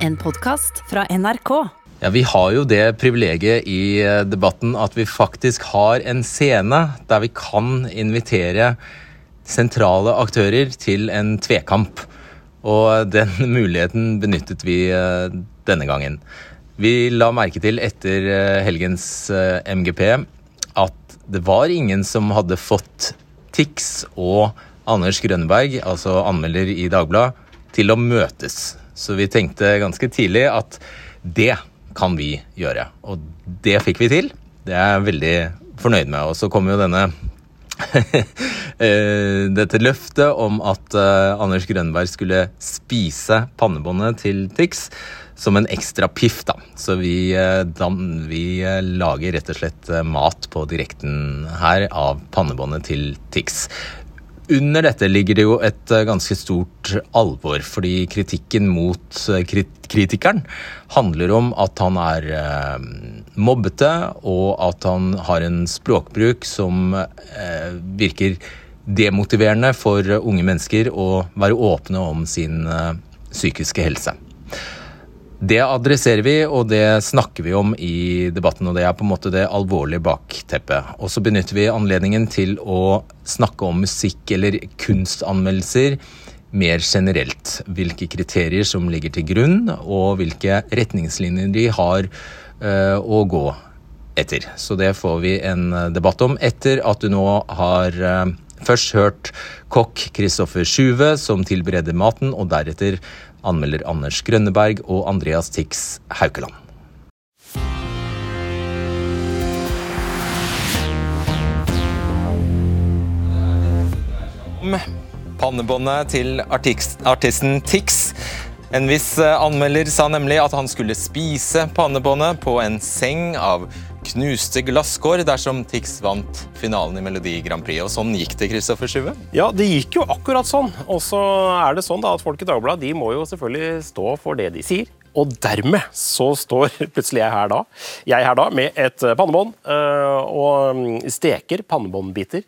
En podkast fra NRK. Ja, Vi har jo det privilegiet i eh, debatten at vi faktisk har en scene der vi kan invitere sentrale aktører til en tvekamp. Og den muligheten benyttet vi eh, denne gangen. Vi la merke til etter eh, helgens MGP at det var ingen som hadde fått Tix og Anders Grønneberg, altså anmelder i Dagbladet, til å møtes. Så vi tenkte ganske tidlig at det kan vi gjøre. Og det fikk vi til. Det er jeg veldig fornøyd med. Og så kom jo denne dette løftet om at uh, Anders Grønberg skulle spise pannebåndet til Tix som en ekstra piff, da. Så vi, da, vi lager rett og slett mat på direkten her av pannebåndet til Tix. Under dette ligger det jo et eh, ganske stort alvor, fordi kritikken mot eh, kritikeren handler om at han er eh, mobbete, og at han har en språkbruk som virker demotiverende for unge mennesker å være åpne om sin psykiske helse. Det adresserer vi, og det snakker vi om i debatten. Og det er på en måte det alvorlige bakteppet. Og så benytter vi anledningen til å snakke om musikk- eller kunstanmeldelser mer generelt. Hvilke kriterier som ligger til grunn, og hvilke retningslinjer de har uh, å gå etter. Så det får vi en debatt om etter at du nå har uh, først hørt kokk Kristoffer Sjuve, som tilbereder maten, og deretter anmelder Anders Grønneberg og Andreas Tix Haukeland. Pannebåndet til artisten Tix. En viss eh, anmelder sa nemlig at han skulle spise pannebåndet på en seng av knuste glasskår dersom Tix vant finalen i Melodi Grand Prix. Og sånn gikk det, Kristoffer Sjuve? Ja, det gikk jo akkurat sånn. Og så er det sånn da at folk i Dagbladet de må jo selvfølgelig stå for det de sier. Og dermed så står plutselig jeg her da, jeg her da med et pannebånd øh, og steker pannebåndbiter.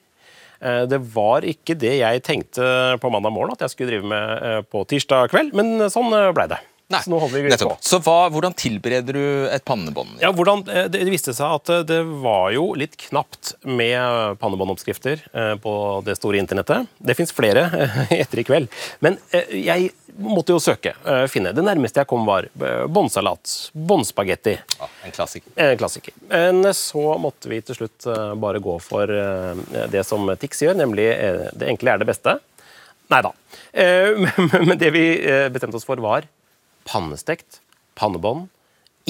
Eh, det var ikke det jeg tenkte på mandag morgen at jeg skulle drive med på tirsdag kveld, men sånn blei det. Nei, så nå holder vi nettopp. På. Så hva, Hvordan tilbereder du et pannebånd? Ja, hvordan, eh, det, viste seg at eh, det var jo litt knapt med pannebåndoppskrifter eh, på det store internettet. Det fins flere etter i kveld. Men jeg måtte jo søke. finne. Det nærmeste jeg kom, var båndsalat. Båndspagetti. Ja, en klassiker. En klassiker. Men så måtte vi til slutt bare gå for det som Tix gjør, nemlig det enkle er det beste. Nei da. Men det vi bestemte oss for, var pannestekt pannebånd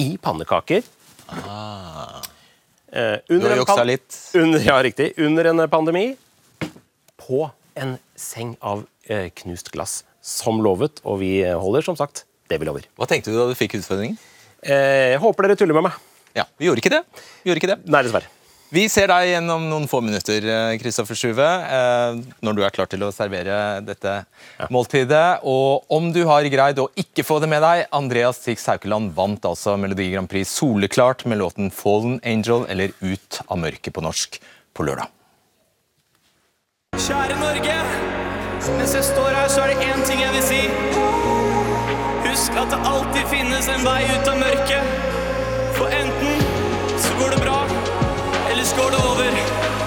i pannekaker. Ah. Eh, du har juksa litt? Under, ja, riktig. Under en pandemi. På en seng av eh, knust glass, som lovet. Og vi holder som sagt det vi lover. Hva tenkte du da du fikk utfordringen? Eh, håper dere tuller med meg. Ja, Vi gjorde ikke det. Vi gjorde ikke det. Nei, dessverre. Vi ser deg gjennom noen få minutter, Kristoffer Sjuve, eh, når du er klar til å servere dette ja. måltidet. Og om du har greid å ikke få det med deg Andreas Tix Haukeland vant altså Melodi Grand Prix soleklart med låten 'Fallen Angel', eller 'Ut av mørket' på norsk, på lørdag. Kjære Norge. Mens jeg står her, så er det én ting jeg vil si. Husk at det alltid finnes en vei ut av mørket. For enten så går det bra går det over. No!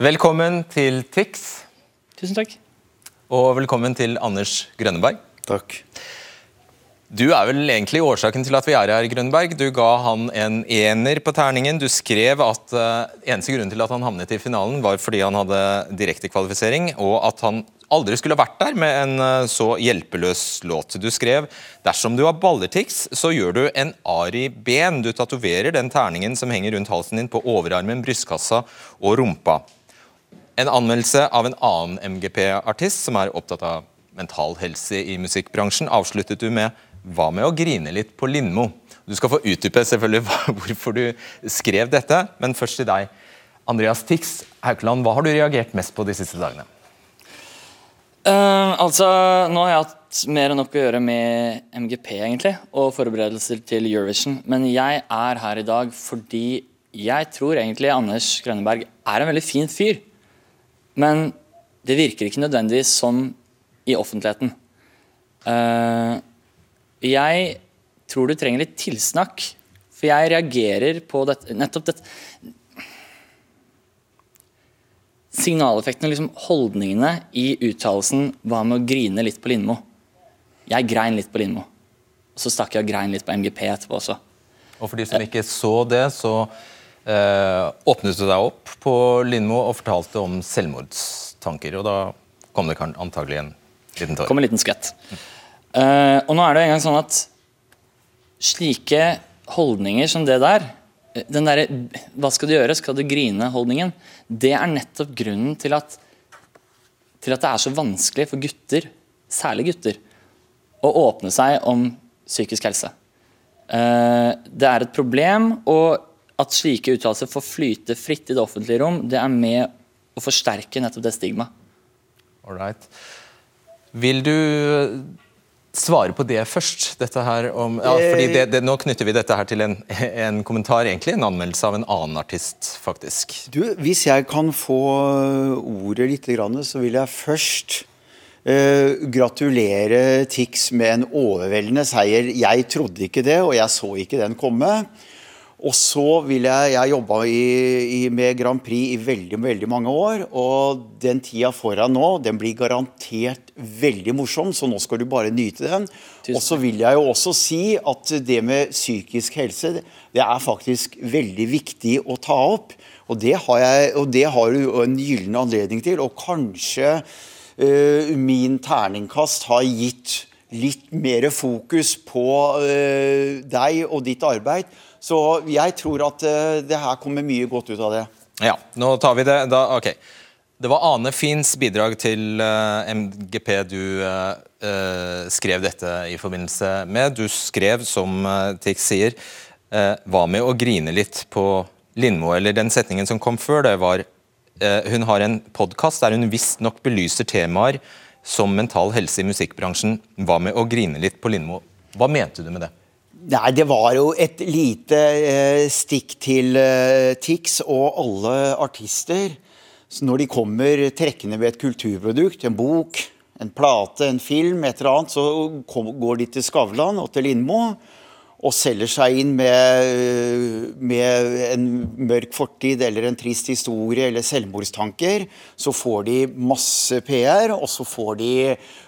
Velkommen til Tix. Tusen takk. Og velkommen til Anders Grønneberg. Takk. Du er vel egentlig årsaken til at vi er her, Grønneberg. Du ga han en ener på terningen. Du skrev at uh, eneste grunn til at han havnet i finalen, var fordi han hadde direktekvalifisering, og at han aldri skulle vært der med en uh, så hjelpeløs låt. Du skrev dersom du har ballertics, så gjør du en Ari Ben. Du tatoverer den terningen som henger rundt halsen din på overarmen, brystkassa og rumpa En anmeldelse av en annen MGP-artist som er opptatt av mental helse i musikkbransjen, avsluttet du med 'Hva med å grine litt på Lindmo'? Du skal få utdype selvfølgelig hvorfor du skrev dette, men først til deg. Andreas Tix Haukeland, hva har du reagert mest på de siste dagene? Uh, altså, nå har jeg hatt mer enn nok å gjøre med MGP egentlig, og forberedelser til Eurovision. Men jeg er her i dag fordi jeg tror egentlig Anders Grønneberg er en veldig fin fyr. Men det virker ikke nødvendigvis sånn i offentligheten. Eh, jeg tror du trenger litt tilsnakk, for jeg reagerer på dette, nettopp dette Signaleffekten liksom holdningene i uttalelsen 'hva med å grine litt på Lindmo'? Jeg grein litt på Lindmo. Og så stakk jeg og grein litt på MGP etterpå også. Og for de som ikke så det, så åpnet du deg opp på Lindmo og fortalte om selvmordstanker. Og da kom det antagelig en liten tår. kom en liten skvett. Uh, og nå er det engang sånn at slike holdninger som det der, eh, den derre 'hva skal du gjøre, skal du grine'-holdningen, det er nettopp grunnen til at, til at det er så vanskelig for gutter, særlig gutter, å åpne seg om psykisk helse. Uh, det er et problem, og at slike uttalelser får flyte fritt i det offentlige rom, det er med å forsterke nettopp det stigmaet. Alright. Vil du svare på det først? Dette her om, ja, fordi det, det, nå knytter vi dette her til en, en kommentar, egentlig. En anmeldelse av en annen artist, faktisk. Du, hvis jeg kan få ordet litt, så vil jeg først uh, gratulere Tix med en overveldende seier. Jeg trodde ikke det, og jeg så ikke den komme. Og så vil jeg Jeg jobba med Grand Prix i veldig veldig mange år. Og den tida foran nå, den blir garantert veldig morsom, så nå skal du bare nyte den. Og så vil jeg jo også si at det med psykisk helse, det er faktisk veldig viktig å ta opp. Og det har, jeg, og det har du en gyllen anledning til. Og kanskje uh, min terningkast har gitt litt mer fokus på uh, deg og ditt arbeid. Så jeg tror at eh, det her kommer mye godt ut av det. Ja, nå tar vi det. Da, ok. Det var Ane Fins bidrag til eh, MGP du uh, skrev dette i forbindelse med. Du skrev, som Tix sier, hva med å grine litt på Lindmo? Eller den setningen som kom før det, var Hun har en podkast der hun visstnok belyser temaer som mental helse i musikkbransjen. Hva med å grine litt på Lindmo? Hva mente du med det? Nei, det var jo et lite eh, stikk til eh, Tix og alle artister. Så når de kommer trekkende med et kulturprodukt, en bok, en plate, en film, et eller annet, så kom, går de til Skavlan og til Lindmo og selger seg inn med, med en mørk fortid eller en trist historie eller selvmordstanker, så får de masse PR, og så får de,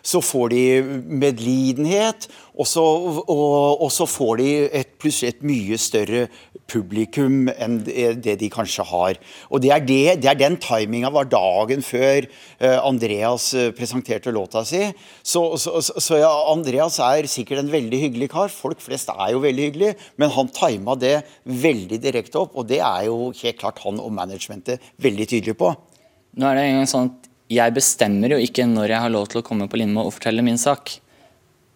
så får de medlidenhet, og så, og, og så får de et, plutselig et mye større publikum enn det de kanskje har. Og Det er, det, det er den timinga var dagen før eh, Andreas eh, presenterte låta si. Så, så, så ja, Andreas er sikkert en veldig hyggelig kar. Folk flest er jo veldig hyggelige, men han tima det veldig direkte opp, og det er jo helt klart han og managementet veldig tydelige på. Nå er det en gang sånn at Jeg bestemmer jo ikke når jeg har lov til å komme på Lindmo og fortelle min sak.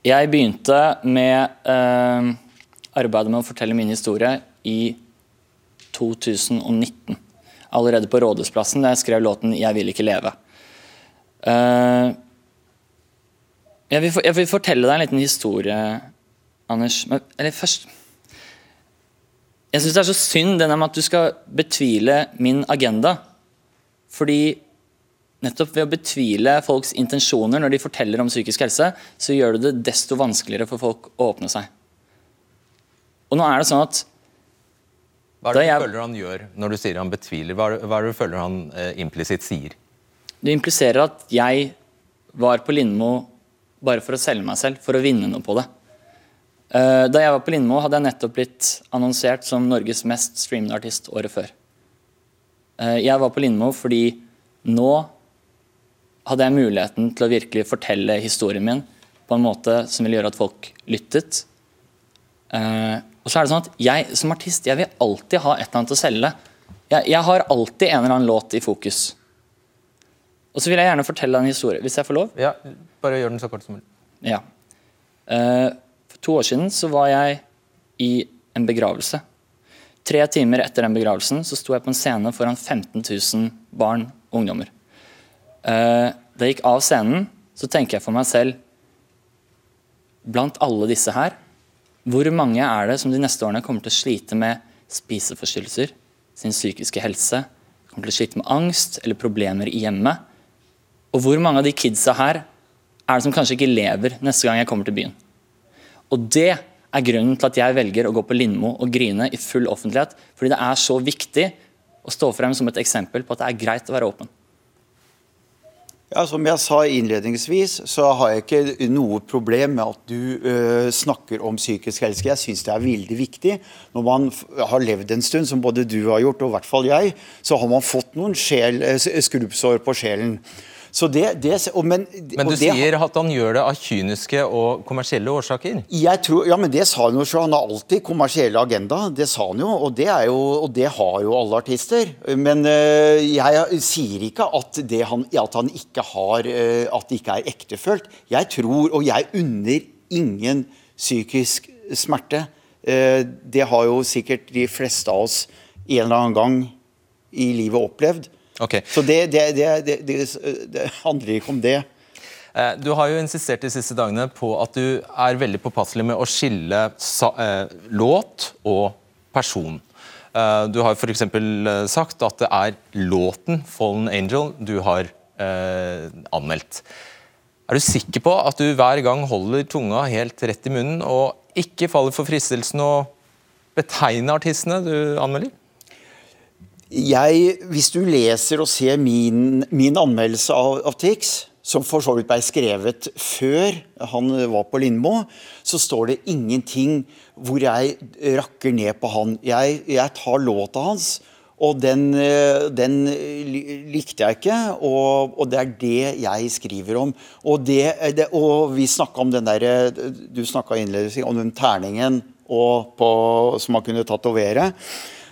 Jeg begynte med eh, arbeidet med å fortelle min historie i 2019. Allerede på Rådhusplassen da jeg skrev låten 'Jeg vil ikke leve'. Eh, jeg, vil, jeg vil fortelle deg en liten historie, Anders. Men, eller først Jeg syns det er så synd det med at du skal betvile min agenda. Fordi nettopp ved å betvile folks intensjoner når de forteller om psykisk helse, så gjør du det desto vanskeligere for folk å åpne seg. Og nå er det sånn at Hva er det du jeg- føler han gjør når du sier han betviler? Hva er det, hva er det du føler han eh, implisitt sier? det impliserer at jeg var på Lindmo bare for å selge meg selv, for å vinne noe på det. Uh, Da jeg var på Lindmo, hadde jeg nettopp blitt annonsert som Norges mest streamede artist året før. Uh, Jeg var på Lindmo fordi nå hadde jeg muligheten til å virkelig fortelle historien min på en måte som ville gjøre at folk lyttet. Uh, og så er det sånn at Jeg som artist jeg vil alltid ha et eller annet å selge. Jeg, jeg har alltid en eller annen låt i fokus. Og så vil jeg gjerne fortelle en historie, hvis jeg får lov. Ja, bare gjør den så kort som mulig. Ja. Uh, for to år siden så var jeg i en begravelse. Tre timer etter den begravelsen så sto jeg på en scene foran 15 000 barn og ungdommer. Eh, da jeg gikk av scenen, så tenker jeg for meg selv Blant alle disse her, hvor mange er det som de neste årene kommer til å slite med spiseforstyrrelser, sin psykiske helse, kommer til å slite med angst eller problemer i hjemmet? Og hvor mange av de kidsa her er det som kanskje ikke lever neste gang jeg kommer til byen? Og det er grunnen til at jeg velger å gå på Lindmo og grine i full offentlighet. Fordi det er så viktig å stå frem som et eksempel på at det er greit å være åpen. Ja, Som jeg sa innledningsvis, så har jeg ikke noe problem med at du øh, snakker om psykisk helse. Jeg syns det er veldig viktig. Når man har levd en stund, som både du har gjort og i hvert fall jeg, så har man fått noen øh, skrubbsår på sjelen. Så det, det, og, men, Men du det- sier at han gjør det av kyniske og kommersielle årsaker. Jeg tror, ja, men Det sa han jo selv. Han har alltid kommersiell agenda. Det sa han jo, og det, jo, og det har jo alle artister. Men øh, jeg sier ikke at, det han, at han ikke har øh, At det ikke er ektefølt. Jeg tror, og jeg unner ingen psykisk smerte. Eh, det har jo sikkert de fleste av oss en eller annen gang i livet opplevd. Ok. Så det, det, det, det, handler ikke om det. Eh, Du har jo insistert de siste dagene på at du er veldig påpasselig med å skille eh, låt og person. Eh, du har f.eks. sagt at det er låten 'Fallen Angel' du har anmeldt. Er du sikker på at du hver gang holder tunga helt rett i munnen og ikke faller for fristelsen å betegne artistene du anmelder? Jeg, hvis du leser og ser min, min anmeldelse av, av Tix, som for så vidt ble skrevet før han var på Lindmo, så står det ingenting hvor jeg rakker ned på han. Jeg, jeg tar låta hans, og den, eh, den likte jeg ikke, og, og det er det jeg skriver om. Og, det, det, og vi snakka om den derre Du snakka innledningsvis om den terningen på, som man kunne tatovere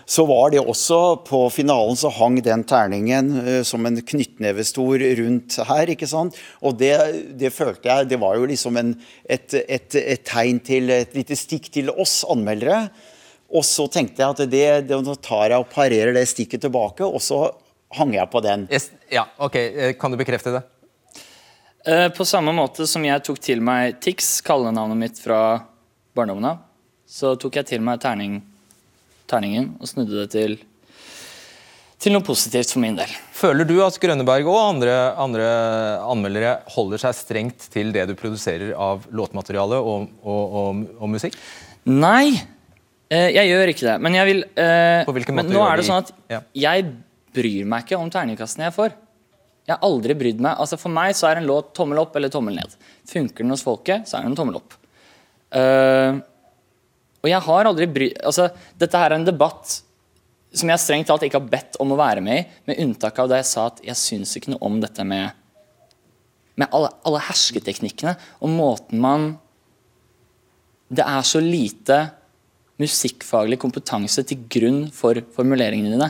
så var det også På finalen så hang den terningen uh, som en knyttnevestor rundt her. ikke sant? Og det, det følte jeg Det var jo liksom en, et, et, et tegn til Et lite stikk til oss anmeldere. Og så tenkte jeg at det, det, nå tar jeg og parerer det stikket tilbake, og så hang jeg på den. Yes. Ja, ok. Eh, Kan du bekrefte det? Eh, På samme måte som jeg tok til meg Tix, kallenavnet mitt fra barndommen av, så tok jeg til meg terning, terningen og snudde det til, til noe positivt for min del. Føler du at Grønneberg og andre, andre anmeldere holder seg strengt til det du produserer av låtmateriale og, og, og, og musikk? Nei, eh, jeg gjør ikke det. Men jeg vil eh, Men nå er det sånn at Ja. jeg bryr meg ikke om terningkastene jeg får. Jeg har aldri brydd meg. Altså For meg så er en låt tommel opp eller tommel ned. Funker den hos folket, så er den tommel opp. Eh, og jeg har aldri bry... Altså, dette her er en debatt som jeg strengt talt ikke har bedt om å være med i, med unntak av da jeg sa at jeg syns ikke noe om dette med med alle, alle hersketeknikkene og måten man Det er så lite musikkfaglig kompetanse til grunn for formuleringene dine.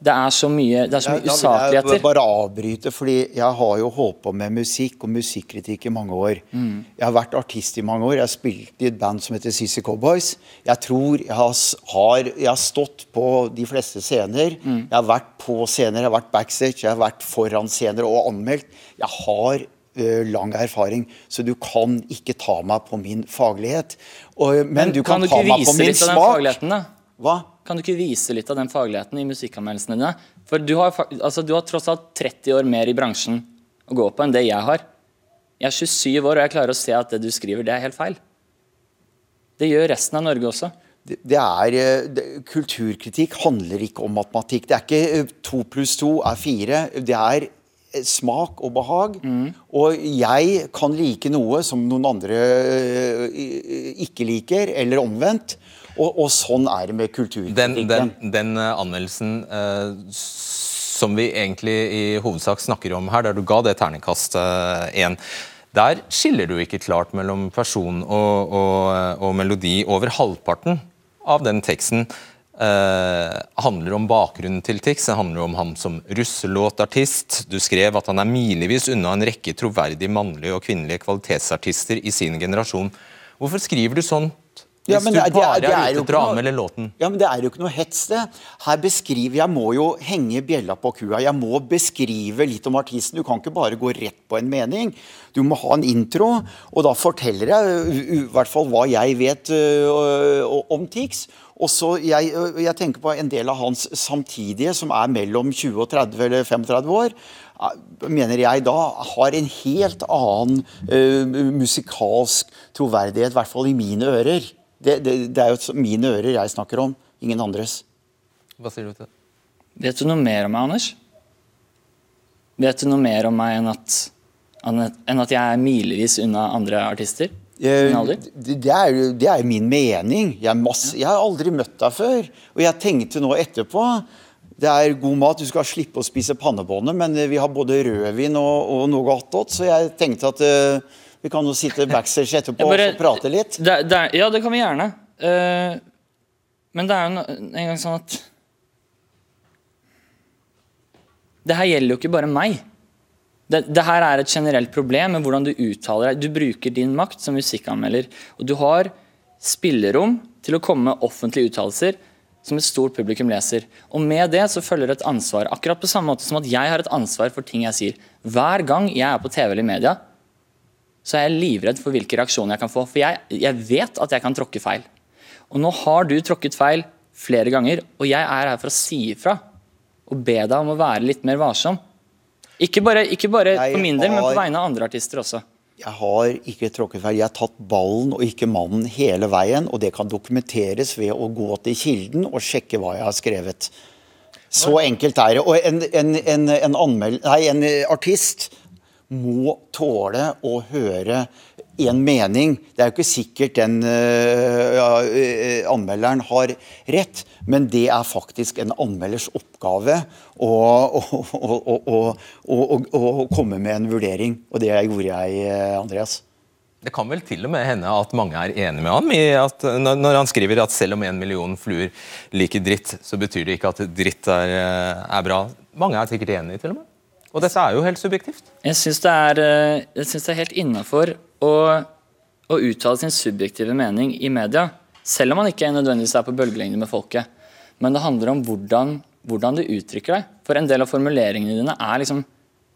Det er så mye, det er så mye ja, vil jeg usakligheter. bare avbryte, fordi jeg har jo holdt på med musikk og musikkritikk i mange år. Mm. Jeg har vært artist i mange år. Jeg har spilt i et band som heter CC Cowboys. Jeg tror jeg har, har, jeg har stått på de fleste scener. Mm. Jeg har vært på scener, jeg har vært backstage, jeg har vært foran scener og anmeldt. Jeg har ø, lang erfaring, så du kan ikke ta meg på min faglighet. Og, men, Men du kan, kan du ta ikke meg på vise min litt av den smak. fagligheten, da? Hva? Kan du ikke vise litt av den fagligheten i musikkanmeldelsene dine? For du har, altså, du har tross alt 30 år mer i bransjen å gå på enn det jeg har. Jeg er 27 år, og jeg klarer å se at det du skriver, det er helt feil. Det gjør resten av Norge også. Det det er, eh, det, kulturkritikk handler ikke om matematikk. Det er ikke eh, to pluss to er fire. Det er eh, smak og behag. Og jeg kan like noe som noen andre ikke liker, eller omvendt. Og, og sånn er det med kulturkritikken. den, den den anmeldelsen uh, som vi egentlig i hovedsak snakker om her, der du ga det terningkast én, der skiller du ikke klart mellom person og, og, og melodi over halvparten av den teksten. eh, handler om bakgrunnen til Tix. Det handler om ham som russelåtartist. Du skrev at han er milevis unna en rekke troverdige mannlige og kvinnelige kvalitetsartister i sin generasjon. Hvorfor skriver du sånt hvis Ja, men du det er- det er- bare det er er ute å ikke låten? Ja, men Det er jo ikke noe hets, det. Her beskriver, Jeg må jo henge bjella på kua. Jeg må beskrive litt om artisten. Du kan ikke bare gå rett på en mening. Du må ha en intro, og da forteller jeg i hvert fall hva jeg vet uh, om Tix. Og så jeg, jeg tenker på en del av hans samtidige, som er mellom 20 og 30 eller 35 år. Mener jeg da har en helt annen uh, musikalsk troverdighet, i hvert fall i mine ører. Det, det, det er jo mine ører jeg snakker om, ingen andres. Hva sier du til det? Vet du noe mer om meg, Anders? Vet du noe mer om meg enn at, enn at jeg er milevis unna andre artister? Eh? Det, det, er, jo- det er jo min mening. Jeg, masse, jeg har aldri møtt deg før. Og jeg tenkte nå etterpå Det er god mat, du skal slippe å spise pannebåndet, men vi har både rødvin og, og noe attåt, så jeg tenkte at eh, vi kan jo sitte backstage etterpå bare- og prate litt. Det, det, ja, det kan vi gjerne. Uh, men det er jo en gang sånn at Det her gjelder jo ikke bare meg. Det, det her er et generelt problem med hvordan du uttaler deg. Du bruker din makt som musikkanmelder, og du har spillerom til å komme med offentlige uttalelser som et stort publikum leser. Og med det så følger et ansvar. Akkurat på samme måte som at jeg har et ansvar for ting jeg sier. Hver gang jeg er på TV eller i media, så er jeg livredd for hvilke reaksjoner jeg kan få. For jeg, jeg vet at jeg kan tråkke feil. Og nå har du tråkket feil flere ganger, og jeg er her for å si ifra. Og be deg om å være litt mer varsom. Ikke bare, ikke bare for min del, men på vegne av andre artister også. Jeg har ikke tråkket feil. Jeg har tatt ballen og ikke mannen hele veien, og det kan dokumenteres ved å gå til kilden og sjekke hva jeg har skrevet. Så enkelt er det. Og en, en, en, en, anmeld, nei, en artist må tåle å høre en mening. Det er jo ikke sikkert den øh, ja, øh, anmelderen har rett, men det er faktisk en anmelders oppgave å, å, å, å, komme med en vurdering. Og det gjorde jeg, eh, Andreas. Det kan vel til og med hende at mange er enig med ham i at når han skriver at selv om en million fluer liker dritt, så betyr det ikke at dritt er, eh, er bra. Mange er sikkert enig til og med. Og dette er jo helt subjektivt. Jeg syns det, eh, det er helt innafor å, å uttale sin subjektive mening i media, selv om man ikke nødvendigvis er på bølgelengde med folket. Men det handler om hvordan, hvordan du uttrykker deg. For en del av formuleringene dine er liksom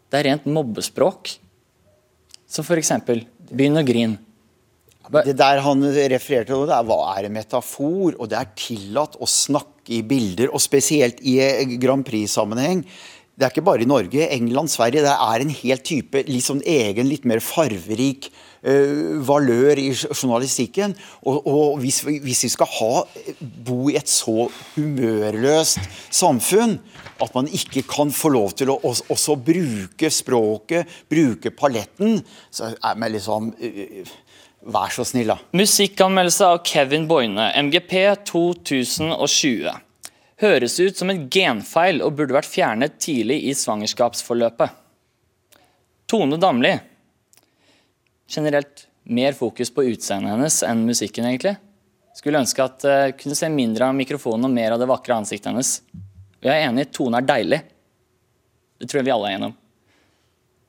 Det er rent mobbespråk. Så for eksempel Begynn å grine. Det der han refererte til, det er, hva er en metafor? Og det er tillatt å snakke i bilder, og spesielt i eh, Grand Prix-sammenheng. Det er ikke bare i Norge, England, Sverige. Det er en helt type sånn egen, litt mer farverik uh, valør i journalistikken. Og, og hvis, vi, hvis vi skal ha, bo i et så humørløst samfunn at man ikke kan få lov til å også, også bruke språket, bruke paletten, så er man liksom uh, Vær så snill, da. Musikkanmeldelse av Kevin Boine, MGP 2020. Høres ut som en genfeil og burde vært fjernet tidlig i svangerskapsforløpet. Tone Damli. Generelt mer fokus på utseendet hennes enn musikken, egentlig. Skulle ønske at jeg kunne se mindre av mikrofonen og mer av det vakre ansiktet hennes. Og jeg er enig, Tone er deilig. Det tror jeg vi alle er enige om.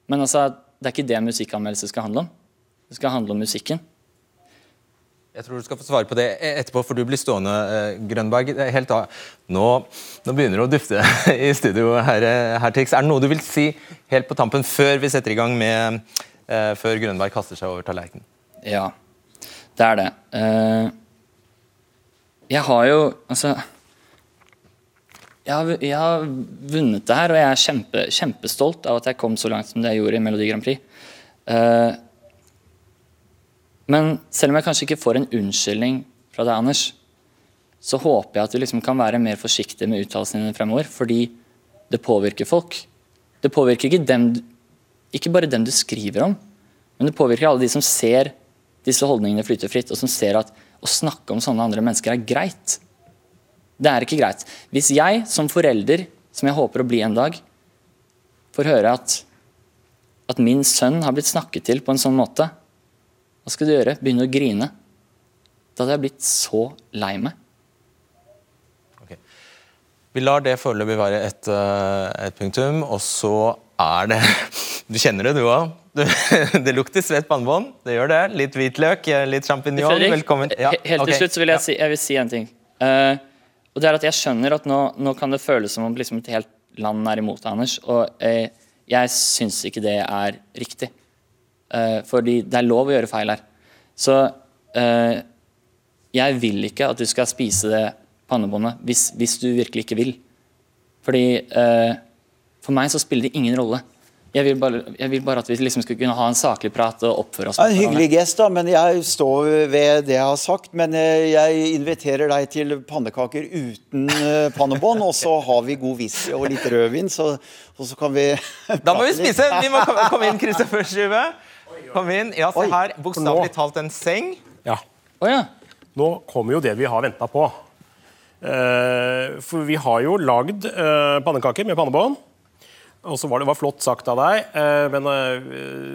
Men altså, det er ikke det musikkanmeldelse skal handle om. Det skal handle om musikken. Jeg tror du skal få svare på det etterpå, for du blir stående, eh, Grønberg. Er Helt av. Nå, nå begynner det å dufte i studio her, eh, her, Tix. Er det noe du vil si helt på tampen før vi setter i gang med uh, Før Grønberg kaster seg over tallerkenen? Ja, det er det. Uh, jeg har jo Altså jeg har, jeg har vunnet det her, og jeg er kjempe, kjempestolt av at jeg kom så langt som det jeg gjorde i Melodi Grand Prix. Eh, men selv om jeg kanskje ikke får en unnskyldning fra deg, Anders, så håper jeg at du liksom kan være mer forsiktig med uttalelsene dine fremover, fordi det påvirker folk. Det påvirker ikke, dem, ikke bare dem du skriver om, men det påvirker alle de som ser disse holdningene flyte fritt, og som ser at å snakke om sånne andre mennesker er greit. Det er ikke greit. Hvis jeg som forelder, som jeg håper å bli en dag, får høre at, at min sønn har blitt snakket til på en sånn måte, hva skal du gjøre? Begynne å grine? Da hadde jeg blitt så lei meg. Okay. Vi lar det foreløpig være et, eh, et punktum, og så er det Du kjenner det, du òg? Det lukter svett pannebånd. Det gjør det. Litt hvitløk, eh, litt sjampinjong. Velkommen. Ja, helt til til slutt så vil jeg, si, jeg vil si en ting. Uh, og det er at Jeg skjønner at nå, nå kan det føles som om liksom et helt land er imot deg, Anders. Og uh, jeg syns ikke det er riktig. Eh, fordi det er lov å gjøre feil her. Så uh, jeg vil ikke at du skal spise det pannebåndet hvis, hvis du virkelig ikke vil. Fordi uh, For meg så spiller det ingen rolle. Jeg vil, bare, jeg vil bare at vi liksom skulle kunne ha en saklig prat og oppføre oss. Ja, En hyggelig gest, da, men jeg står ved det jeg har sagt. Men jeg inviterer deg til pannekaker uten pannebånd, og så har vi god whisky og litt rødvin, så, og så kan vi Da må vi spise! Vi må komme komme inn, Kristoffer Sjuve. Kom inn. Ja, se Oi. her. Bokstavelig talt en seng. Ja. Oh, ja. Nå kommer jo det vi har venta på. Eh, for vi har jo lagd eh, pannekaker med pannebånd. Og så var det var flott sagt av deg, eh, men eh,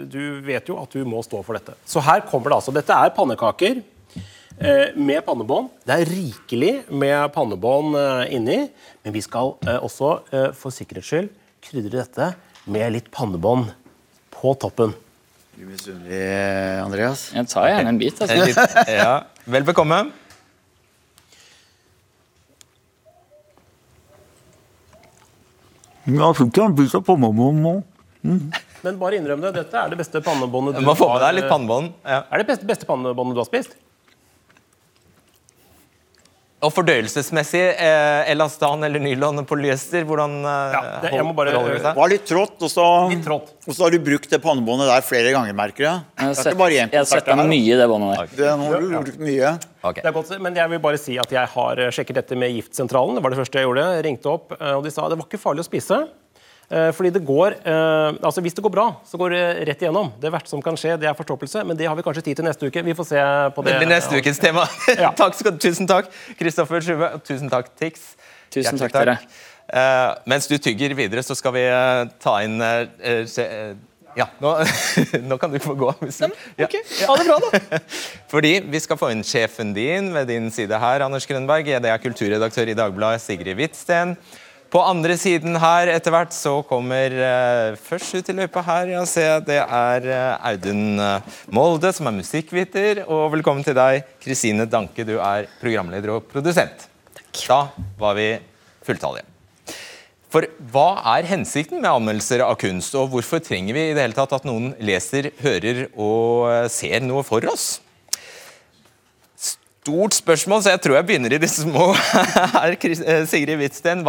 du vet jo at du må stå for dette. Så her kommer det altså. Dette er pannekaker eh, med pannebånd. Det er rikelig med pannebånd eh, inni, men vi skal også for sikkerhets skyld krydre dette med litt pannebånd på toppen. Du misunnelig, Andreas? Jeg tar gjerne en bit. Altså. Ja. Vel bekomme. Jeg fikk en bit av pannebånd nå. Men bare innrøm det. Dette er det beste pannebåndet Du har, deg litt eh, pannebånd. Ja. Er det beste, beste pannebåndet du har spist? Og fordøyelsesmessig, eh, elastan eller nylon polyester, hvordan eh, Ja, det- jeg må bare- forholder det seg? var litt trått, og så, Litt trått. og så har du brukt det pannebåndet der flere ganger, merker jeg. Jeg har sett, ikke jeg har sett det mye i det båndet der. Det har du brukt mye. Okay. Det er godt, men jeg vil bare si at jeg har eh, sjekket dette med Giftsentralen. Det var det første jeg gjorde. Jeg ringte opp, eh, og de sa det var ikke farlig å spise. Eh, Fordi det går, eh, altså Hvis det går bra, så går det rett igjennom. Det verste som kan skje, det er forstoppelse, men det har vi kanskje tid til neste uke. Vi får se på det. Det blir neste ukens tema. Ja. takk skal, tusen takk, Kristoffer Sjuve. Og tusen takk, Tix. Tusen takk, takk, Uh, Eh, mens du tygger videre, så skal vi uh, ta inn eh, se, Ja, nå, nå kan du få gå. Hvis du, ja. Ha det bra, da. Fordi vi skal få inn sjefen din ved din side her, Anders Grønberg. Det er kulturredaktør i Dagbladet, Sigrid Hvitsten. På andre siden her etter hvert så kommer eh, først ut i løypa her, ja, se, det er eh, Audun eh, Molde, som er musikkviter. Og velkommen til deg, Kristine Danke, du er programleder og produsent. Da var vi fulltallige. For hva er hensikten med anmeldelser av kunst, og hvorfor trenger vi i det hele tatt at noen leser, hører og eh, ser noe for oss? Stort spørsmål, så jeg tror jeg begynner i de små. her, eh, Sigrid Hvitsten.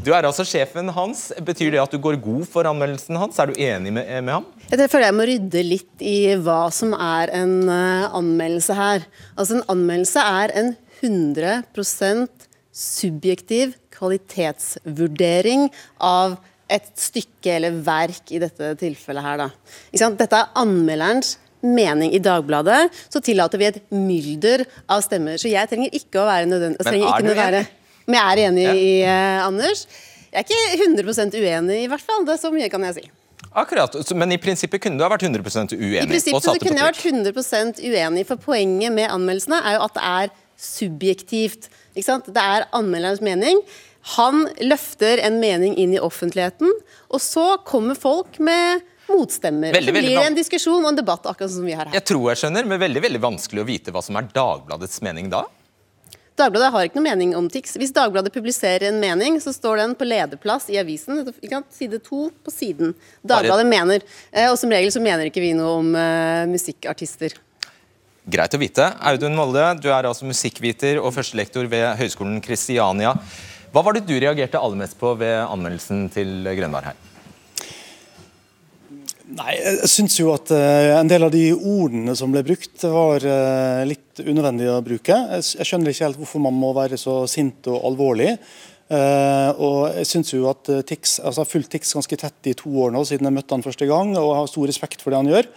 Du er altså sjefen hans. Betyr det at du går god for anmeldelsen hans? Er du enig med, med ham? Jeg føler jeg må rydde litt i hva som er en eh, anmeldelse her. Altså En anmeldelse er en 100% subjektiv kvalitetsvurdering av et stykke eller verk i dette tilfellet her. Da. Dette er anmelderens mening i Dagbladet. Så tillater vi et mylder av stemmer. Så jeg trenger ikke å være nødvendig Men er ikke du enig? Men jeg er enig Ja. i uh, Anders. Jeg er ikke 100% uenig, i hvert fall. Det er Så mye kan jeg si. Akkurat, Men i prinsippet kunne du ha vært 100 uenig? I prinsippet så kunne jeg vært 100% uenig, for poenget med anmeldelsene er jo at det er subjektivt. Ikke sant? Det er anmelderens mening. Han løfter en mening inn i offentligheten, og så kommer folk med motstemmer. Veldig, blir det van- en diskusjon og en debatt, akkurat som vi har her. Jeg tror jeg skjønner, men veldig veldig vanskelig å vite hva som er Dagbladets mening da. Dagbladet har ikke noe mening om TIX. Hvis Dagbladet publiserer en mening, så står den på lederplass i avisen. Side to på siden. Dagbladet mener. Eh, Og som regel så mener ikke vi noe om uh, musikkartister. Greit å vite. Audun Molde, du er altså musikkviter og førstelektor ved Høgskolen Kristiania. Hva var det du reagerte aller mest på ved anmeldelsen til Grønvær her? Nei, jeg syns jo at eh, en del av de ordene som ble brukt, var eh, litt unødvendig å bruke. Jeg, skjønner ikke helt hvorfor man må være så sint og alvorlig. Eh, og jeg synes jo at Tix, altså har fulgt Tix ganske tett i to år nå, siden jeg møtte han første gang, og har stor respekt for det han gjør.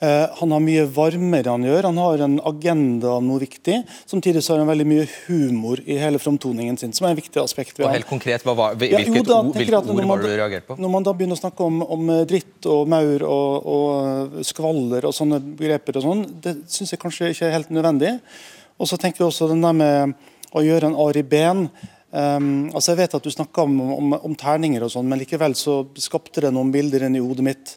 Eh, han har mye varmere han gjør. Han har en agenda om noe viktig. Samtidig så har han veldig mye humor i hele framtoningen sin, som er en viktig aspekt Og helt konkret, hva var, Ja, jo da, ord, tenker hvilke at ord var det du reagert reagerte på? Når man da begynner å snakke om, om dritt og maur og, og skvaller og sånne begreper og sånn, det syns jeg kanskje ikke er helt nødvendig. Og så tenker jeg også den der med å gjøre en Ari Behn Um, altså Jeg vet at du snakka om, om, om, terninger og sånn, men likevel så skapte det noen bilder inni hodet mitt.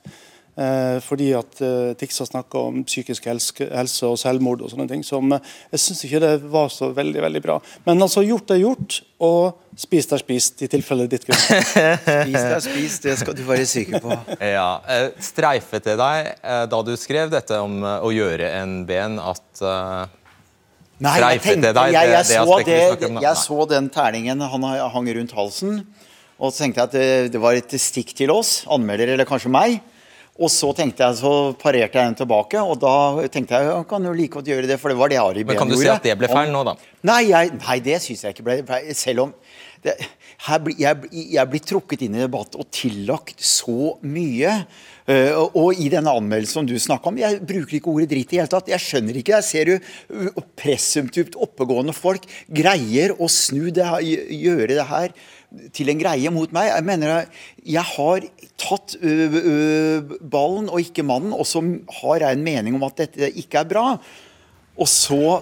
Eh, fordi at eh, Tix har snakka om psykisk helse, og selvmord og sånne ting. Som eh, jeg syns ikke det var så veldig veldig bra. Men altså, gjort er gjort, og spist er spist, i tilfelle ditt grunn. spist er spist, det skal du være sikker på. Ja, eh, Streifet det deg da du skrev dette om å gjøre en ben, at Nei, jeg, tenkte, jeg, jeg, det, så det, jeg så den terningen han hang rundt halsen, og så tenkte jeg at det, det var et stikk til oss, anmelder eller kanskje meg. Og så tenkte jeg, så parerte jeg den tilbake, og da tenkte jeg jeg kan jo like godt gjøre det, for det var det Ari Behn gjorde. Men kan du si at det ble feil nå, da? Nei, jeg, nei det syns jeg ikke ble feil. Selv om det, bli, jeg, jeg blir trukket inn i debatt og tillagt så mye. Uh, og i denne anmeldelsen som du snakka om, jeg bruker ikke ordet dritt i hele tatt. Jeg skjønner ikke. Jeg ser jo uh, presumptivt oppegående folk greier å snu det gjøre det her til en greie mot meg. Jeg mener jeg, jeg har tatt ø, ø, ballen og ikke mannen, og så har jeg en mening om at dette ikke er bra. Og så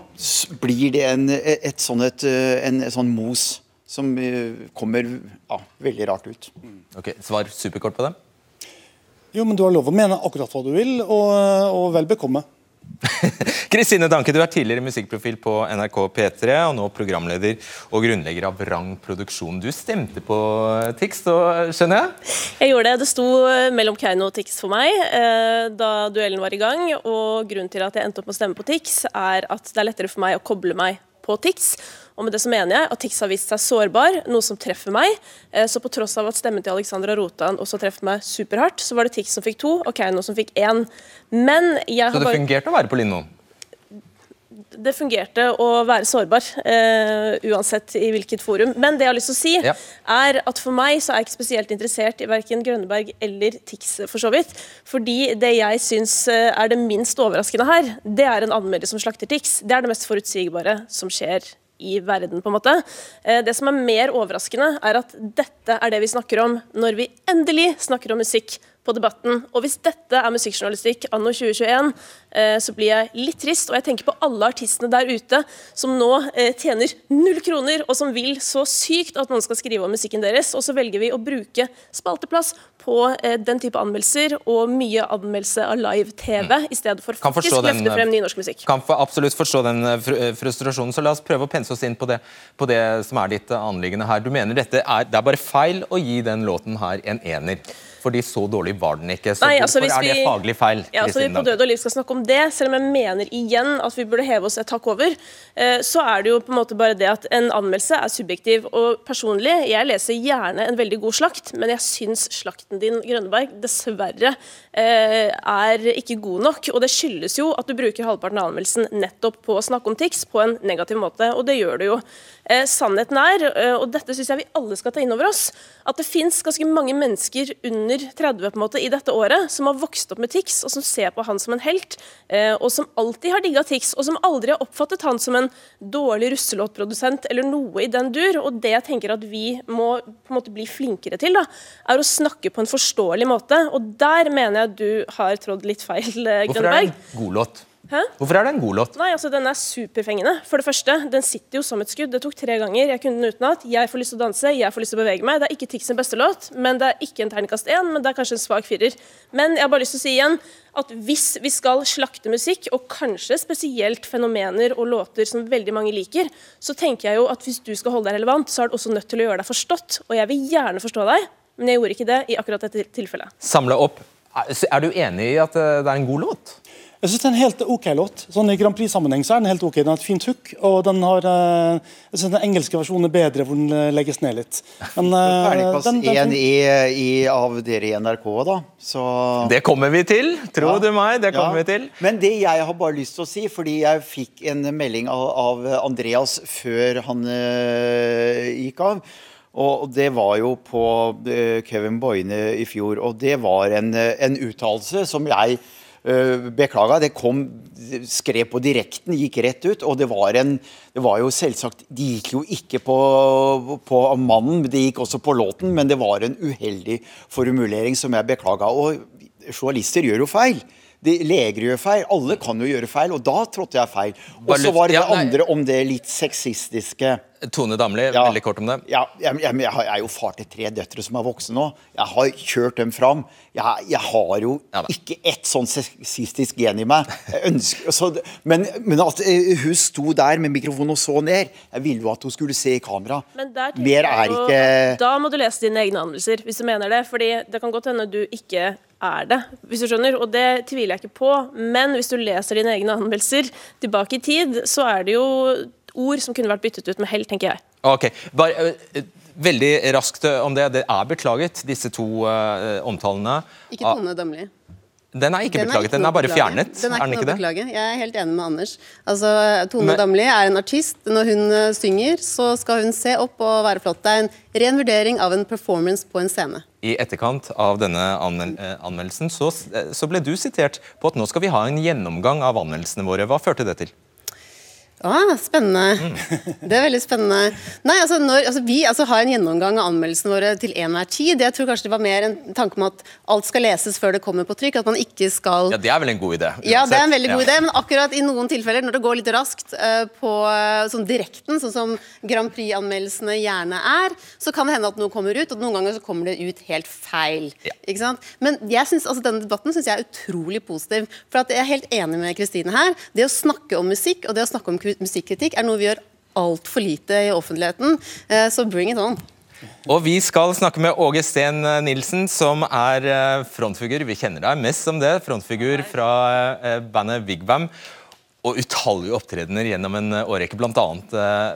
blir det en, et sånn, et, en, et sånn mos som kommer ja, veldig rart ut. Ok, Svar superkort på det. Jo, men Du har lov å mene akkurat hva du vil, og, og vel bekomme. Kristine Danke, du er tidligere musikkprofil på NRK P3 og nå programleder og grunnlegger av Vrang Produksjon. Du stemte på Tix, skjønner jeg? Jeg gjorde det. Det sto mellom Keiino og Tix for meg eh, da duellen var i gang. Og grunnen til at jeg endte opp med å stemme på Tix, er at det er lettere for meg å koble meg på Tix. Og med det så mener jeg at Tix har vist seg sårbar, noe som treffer meg. Eh, så på tross av at stemmen til Alexandra Rotan også treffer meg superhardt, så var det Tix som fikk to, og Keiino som fikk én. Men jeg har Så det fungerte å være på Lindmo? det fungerte å være sårbar, uh, uansett i hvilket forum. Men det jeg har lyst til å si, ja. er at for meg så er jeg ikke spesielt interessert i verken Grønneberg eller Tix, for så vidt. Fordi det jeg syns eh, er det minst overraskende her, det er en anmelder som slakter Tix. Det er det mest forutsigbare som skjer i verden, på en måte. Uh, det som er mer overraskende, er at dette er det vi snakker om når vi endelig snakker om musikk på debatten. Og hvis dette er musikkjournalistikk anno 2021, eh, så blir jeg litt trist. Og jeg tenker på alle artistene der ute som nå eh, tjener null kroner, og som vil så sykt at noen skal skrive om musikken deres. Og så velger vi å bruke spalteplass på eh, den type anmeldelser og mye anmeldelse av live-TV, mm. i stedet for faktisk den, løfte frem ny norsk musikk. Kan for, absolutt forstå den frustrasjonen, så la oss prøve å pense oss inn på det, på det som er ditt anliggende her. Du mener dette er, det er bare feil å gi den låten her en ener? Fordi så dårlig var den ikke. Så Nei, altså, hvorfor er det faglig feil? Ja, altså, vi på død og liv skal snakke om det, selv om jeg mener igjen at vi burde heve oss et hakk over, eh, så er det jo på en måte bare det at en anmeldelse er subjektiv. Og personlig, jeg leser gjerne en veldig god slakt, men jeg syns slakten din, Grønneberg, dessverre eh, er ikke god nok. Og det skyldes jo at du bruker halvparten av anmeldelsen nettopp på å snakke om TIX på en negativ måte, og det gjør du jo. Eh, sannheten er, og dette syns jeg vi alle skal ta inn over oss, at det fins ganske mange mennesker under 30 på en måte i dette året som har vokst opp med Tix, og som ser på han som en helt, eh, og som alltid har digga Tix, og som aldri har oppfattet han som en dårlig russelåtprodusent eller noe i den dur. Og det jeg tenker at vi må på en måte bli flinkere til, da, er å snakke på en forståelig måte. Og der mener jeg du har trådd litt feil, Grønneberg. Hvorfor er det en god låt? Hæ? Hvorfor er det en god låt? Nei, altså Den er superfengende. For det første, Den sitter jo som et skudd. Det tok tre ganger. Jeg kunne den utenat. Jeg får lyst til å danse, jeg får lyst til å bevege meg. Det er ikke Tix sin beste låt, men det er ikke en terningkast én, men det er kanskje en svak firer. Men jeg har bare lyst til å si igjen at hvis vi skal slakte musikk, og kanskje spesielt fenomener og låter som veldig mange liker, så tenker jeg jo at hvis du skal holde deg relevant, så er du også nødt til å gjøre deg forstått. Og jeg vil gjerne forstå deg, men jeg gjorde ikke det i akkurat dette tilfellet. Samle opp. Er du enig i at eh, det er en god låt? Jeg synes det er en helt ok låt. Sånn I Grand Prix-sammenheng så er den helt ok. Den har et fint hook, og den har, eh, jeg syns den engelske versjonen er bedre, hvor den eh, legges ned litt. Men, Terningplass én i, i, av dere i NRK, da. Så... Det kommer vi til, tro ja. du meg. det kommer ja. vi til. Men det jeg har bare lyst til å si, fordi jeg fikk en melding av, av Andreas før han uh, gikk av. Og det var jo på Kevin Boine i fjor, og det var en, en uttalelse som jeg Eh, beklaga. Det kom, skrev på direkten, gikk rett ut. Og det var en Det var jo selvsagt De gikk jo ikke på, på mannen, det gikk også på låten, men det var en uheldig formulering som jeg beklaga. Og journalister gjør jo feil. De, leger gjør feil. Alle kan jo gjøre feil, og da trådte jeg feil. Og så var det det andre om det litt sexistiske. Tone Damli, Ja. veldig kort om det. Ja, jeg, jeg, jeg jeg er jo far til tre døtre som er voksne nå. Jeg har kjørt dem fram. Jeg, jeg har jo Ja ikke ett sånn sexistisk gen i meg. Jeg ønsker, så, men, men at eh, hun sto der med mikrofonen og så ned Jeg ville jo at hun skulle se i kamera. Men der Mer er jo- ikke Da må du lese dine egne anmeldelser, hvis du mener det. Fordi det kan godt hende du ikke er det, hvis du skjønner. Og det tviler jeg ikke på. Men hvis du leser dine egne anmeldelser tilbake i tid, så er det jo ord som kunne vært byttet ut med hell, tenker jeg. Ok, bare eh, Veldig raskt eh, om det. Det er beklaget, disse to uh, omtalene. Ikke Tone Damli. Den er ikke Den beklaget, den er bare beklaget. beklage. fjernet. Den er er den ikke ikke noe det? Jeg er helt enig med Anders. Altså, Tone Men- Damli er en artist. Når hun eh, synger, så skal hun se opp og være flott. Det er en ren vurdering av en performance på en scene. I etterkant av denne anmel eh, anmeldelsen så, eh, så ble du sitert på at nå skal vi ha en gjennomgang av anmeldelsene våre. Hva førte det til? Ah, spennende. Mm. Det er veldig spennende. Nei, altså, når, altså, Vi altså, har en gjennomgang av anmeldelsene våre til enhver tid. Jeg tror kanskje det var mer en tanke om at alt skal leses før det kommer på trykk. At man ikke skal Ja, Det er vel en god idé? Ja, det er en veldig god Ja. idé, men akkurat i noen tilfeller, når det går litt raskt uh, på eh, sånn direkten, sånn som Grand Prix-anmeldelsene gjerne er, så kan det hende at noe kommer ut, og noen ganger så kommer det ut helt feil. Ja. Ikke sant? Men jeg synes, altså, denne debatten syns jeg er utrolig positiv. For at jeg er helt enig med Kristine her. Det å snakke om musikk og det å snakke om ku- musikkritikk er noe vi gjør altfor lite i offentligheten. Eh, Så bring it on. Og vi skal snakke med Åge Steen Nilsen, som er eh, frontfigur. Vi kjenner deg mest som det. Frontfigur fra bandet bandet Bam. Og utallige opptredener gjennom en eh, årrekke, bl.a.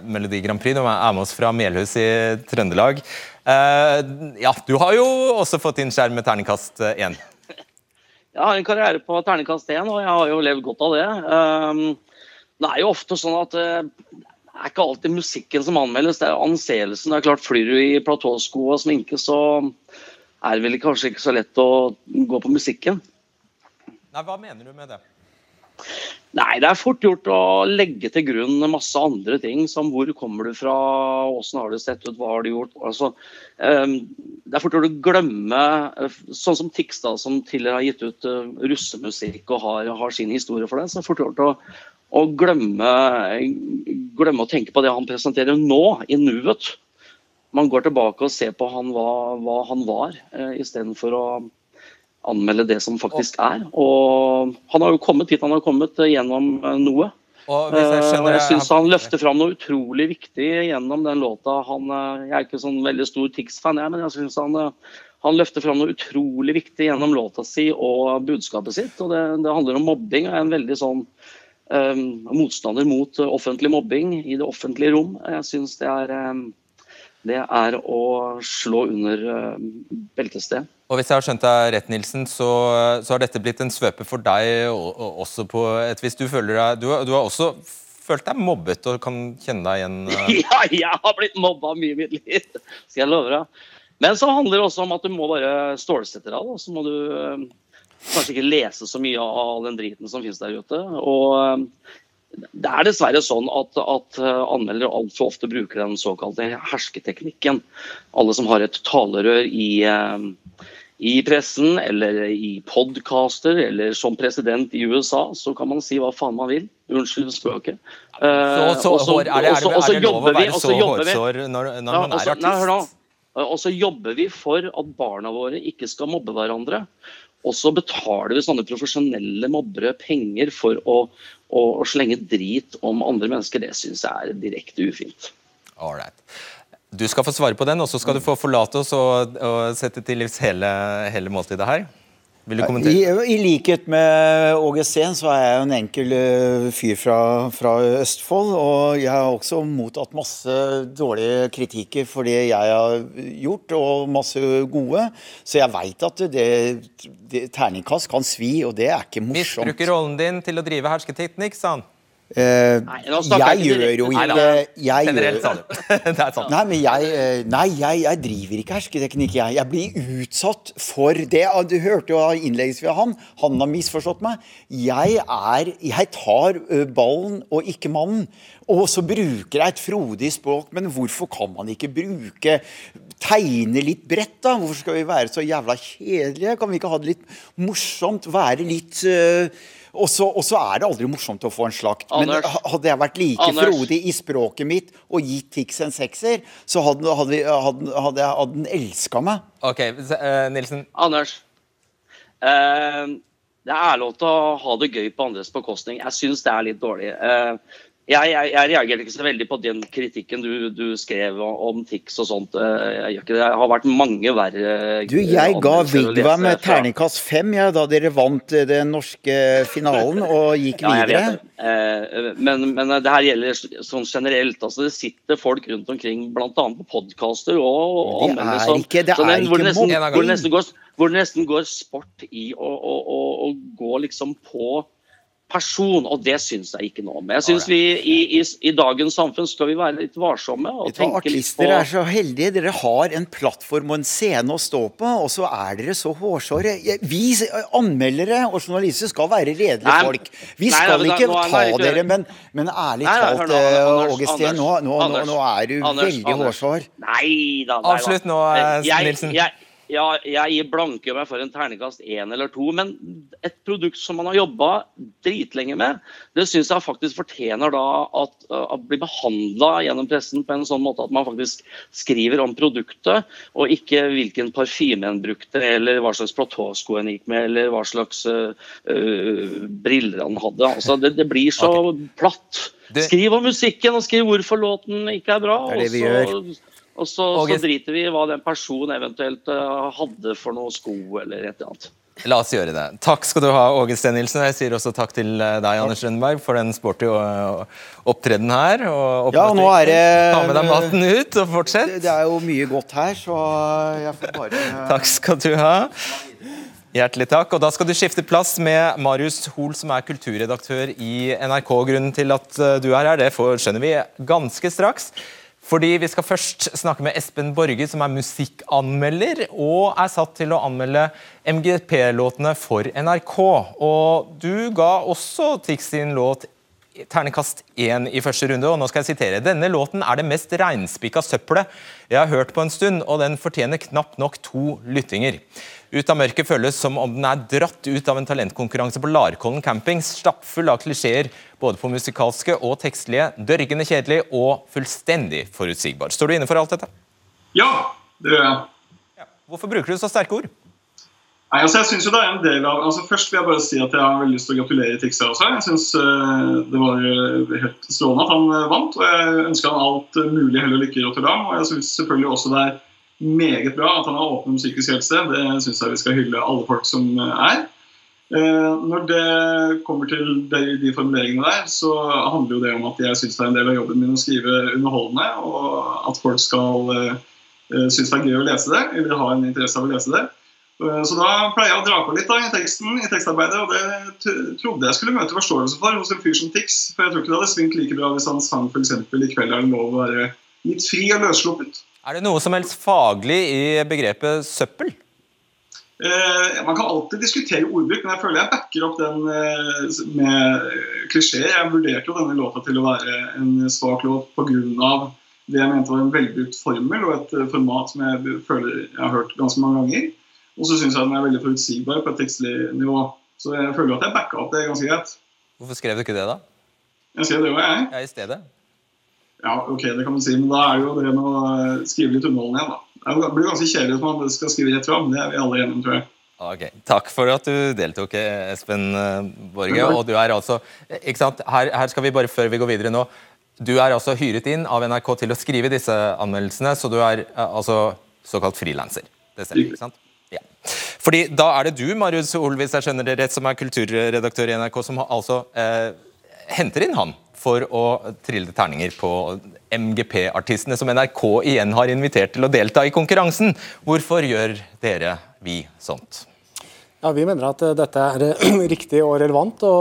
Melodi Grand Prix. Du er med oss fra Melhus i Trøndelag. Eh, ja, du har jo også fått inn skjerm med terningkast én. Jeg har en karriere på terningkast 1, og jeg har jo levd godt av det. Det er jo ofte sånn at uh, det er ikke alltid musikken som anmeldes, det er anseelsen. Det er klart Flyr du i platåsko og sminke, så er det vel kanskje ikke så lett å gå på musikken. Nei, hva mener du med det? Nei, det er fort gjort å legge til grunn masse andre ting, som hvor kommer du fra, åssen har det sett ut, hva har du gjort. Altså, um, det er fort gjort å glemme, eh, sånn som Tikstad, som tidligere har gitt ut eh, russemusikk og har, har sin historie for det, så er det fort gjort å, å glemme, glemme å tenke på det han presenterer nå, i nuet. Man går tilbake og ser på han, hva, hva han var, eh, istedenfor å anmelde det som faktisk er. Og han har jo kommet hit han har kommet eh, gjennom eh, noe. Og jeg Eh, skjønner jeg syns han løfter fram noe utrolig viktig gjennom den låta. Han, eh, jeg er ikke sånn veldig stor Tix-fan, men jeg syns han, eh, han løfter fram noe utrolig viktig gjennom låta si og budskapet sitt. Og det, det handler om mobbing. og er en veldig sånn eh, motstander mot eh, offentlig mobbing i det offentlige rom. Jeg syns det er eh, det er å slå under uh, beltested. Og hvis jeg har skjønt deg rett, Nilsen, så, så har dette blitt en svøpe for deg og, og også på et vis. Du føler deg du, du har også følt deg mobbet og kan kjenne deg igjen? eh, Ja, jeg har blitt mobba mye i mitt liv, skal jeg love deg. Men så handler det også om at du må bare stålsette deg. da. Så må du eh, kanskje ikke lese så mye av all den driten som finnes der ute. Og eh, det er dessverre sånn at, at eh, anmeldere altfor ofte bruker den såkalte hersketeknikken. Alle som har et talerør i, eh, i pressen eller i podcaster eller som president i USA, så kan man si hva faen man vil. Unnskyld språket. Og så- er er er jobber vi- og så så jobber vi- hårsår når, når ja, man er så- nei, hør nå. Og så jobber vi for at barna våre ikke skal mobbe hverandre. Og så betaler vi sånne profesjonelle mobbere penger for å, å, å slenge drit om andre mennesker. Det syns jeg er direkte ufint. Alright. Du skal få svare på den, og så skal du få forlate oss og, og sette til livs hele, hele måltidet her. Vil du I, kommentere? I likhet med Åge Steen så er jeg en enkel eh, fyr fra, fra Østfold. Og jeg har også mottatt masse dårlige kritikker for det jeg har gjort, og masse gode. Så jeg veit at det, det terningkast kan svi, og det er ikke morsomt. Misbruker rollen din til å drive hersketeknikk, sa han. Eh, Nei, jeg gjør jo ikke Nei, jeg Generelt, gjør. Det er sant. Nei, men jeg, eh, nei, jeg, jeg driver ikke hersketeknikk, jeg. Jeg blir utsatt for det. Ah, Du hørte jo innleggelsen fra han. Han har misforstått meg. Jeg er Jeg tar ballen og ikke mannen. Og så bruker jeg et frodig språk, men hvorfor kan man ikke bruke Tegne litt bredt, da? Hvorfor skal vi være så jævla kjedelige? Kan vi ikke ha det litt morsomt? Være litt ø, og så, og så er det aldri morsomt å få en slakt. Men Anders. Men hadde jeg vært like Anders. frodig i språket mitt og gitt Tix en sekser, så hadde, hadde, vi- hadde, hadde, jeg- hadde den elska meg. Ok, eh, Nilsen. Anders. Uh, det er lov til å ha det gøy på andres bekostning. Jeg syns det er litt dårlig. Eh, jeg, jeg, jeg reagerte ikke så veldig på den kritikken du, du skrev om Tix og sånt. Eh, jeg det. Har vært mange verre Du, jeg ga anmeldelser Vigvam terningkast fem ja, da dere vant eh, den norske finalen og gikk videre. det. Eh, men, men det her gjelder sånn generelt. altså Det sitter folk rundt omkring, bl.a. på podkaster og og Det er som- ikke- det er sånn, hvor ikke det nesten, hvor det nesten går, hvor det nesten går sport i å gå liksom på person, og det syns jeg ikke noe om. Jeg syns vi i, i, i dagens samfunn skal vi være litt varsomme og Vet tenke litt Artister på er så heldige. Dere har en plattform og en scene å stå på, og så er dere så hårsåre. Vi anmeldere og journalister skal være redelige Nei, folk. Vi nei, skal nei, da- ikke er- ta ikke- dere, men, men ærlig Nei, talt, eh, Åge Steen, nå, nå, nå, nå er du Anders, veldig Anders. hårsår. Nei da. Avslutt nå, Nilsen. jeg. Jeg, ja, jeg blanke meg for en terningkast én eller to, men et produkt som man har jobba dritlenge med, det syns jeg faktisk fortjener da at, at blir behandla gjennom pressen på en sånn måte at man faktisk skriver om produktet, og ikke hvilken parfyme en brukte, eller hva slags platåsko en gikk med, eller hva slags uh, briller han hadde. Altså, det, det blir så platt. Det- Skriv om musikken, og skriv hvorfor låten ikke er bra. Det er det vi gjør. Og så, så driter vi i hva den personen eventuelt eh, hadde for noe sko eller et eller annet. La oss gjøre det. Takk skal du ha, Åge Stenilsen. Jeg sier også takk til eh, deg, Anders Rønneberg, for den sporty eh, opptreden her. Og Ja, nå er det- Ta med deg maten ut, og fortsett. Det er jo mye godt her, så jeg får bare Takk skal du ha. Hjertelig takk. Og da skal du skifte plass med Marius Hoel, som er kulturredaktør i NRK. Grunnen til at du er her, det skjønner vi ganske straks. Fordi vi skal først snakke med Espen Borge, som er musikkanmelder, og er satt til å anmelde MGP-låtene for NRK. Og du ga også Tix sin låt ternekast 1 i første runde, og nå skal jeg sitere. Denne låten er det mest reinspikka søppelet jeg har hørt på en stund, og den fortjener knapt nok to lyttinger. Ut av mørket føles som om den er dratt ut av en talentkonkurranse på Larkollen camping, stappfull av klisjeer, både på musikalske og tekstlige, dørgende kjedelig og fullstendig forutsigbar. Står du inne for alt dette? Ja, det gjør jeg. Hvorfor bruker du så sterke ord? Nei, altså jeg synes jo det er en del av, altså Først vil jeg bare si at jeg har veldig lyst til å gratulere Tixer også. Jeg synes eh, det var eh, helt strålende at han eh, vant. og Jeg ønsker han alt mulig hell og lykke i Rotterdam. Og jeg synes selvfølgelig også det er meget bra at han har åpnet psykisk helse. Det syns jeg vi skal hylle alle folk som eh, er. Eh, Når det kommer til de, formuleringene der, så handler jo det om at jeg syns det er en del av jobben min å skrive underholdende, og at folk skal eh, synes det er gøy å lese det, eller ha en interesse av å lese det. Så da pleier jeg å dra på litt da, i teksten, i tekstarbeidet, og det trodde jeg skulle møte forståelse for hos en fyr som Tix. For jeg tror ikke det hadde svingt like bra hvis han sang f.eks. 'I kveld er det lov å være litt fri og løssluppet'. Er det noe som helst faglig i begrepet søppel? Eh, man kan alltid diskutere ordbruk, men jeg føler jeg backer opp den eh, med klisjeer. Jeg vurderte jo denne låta til å være en svak låt pga. det jeg mente var en velbrukt formel og et eh, format som jeg føler jeg har hørt ganske mange ganger. Og så syns jeg den er veldig forutsigbar på et tekstlig nivå. Så jeg føler at jeg backa opp det ganske greit. Hvorfor skrev du ikke det, da? Jeg skrev det jo, jeg. Ja, i stedet. Ja, ok, det kan man si, men da er det jo det med å eh, skrive litt underholdende igjen, da. Det blir ganske kjedelig hvis man skal skrive rett fram. Det er vi alle enige om, tror jeg. Ok, Takk for at du deltok, Espen eh, Borge. Og du er altså, ikke sant? Her, her skal vi bare, før vi går videre nå Du er altså hyret inn av NRK til å skrive disse anmeldelsene, så du er eh, altså såkalt frilanser. Det stemmer, ikke sant? Ja. Fordi da er det du, Marius Ol, hvis jeg skjønner det rett, som er kulturredaktør i NRK, som har altså eh, henter inn han for å trille terninger på MGP-artistene, som NRK igjen har invitert til å delta i konkurransen. Hvorfor gjør dere vi sånt? Ja, Vi mener at eh, dette er eh, riktig og relevant å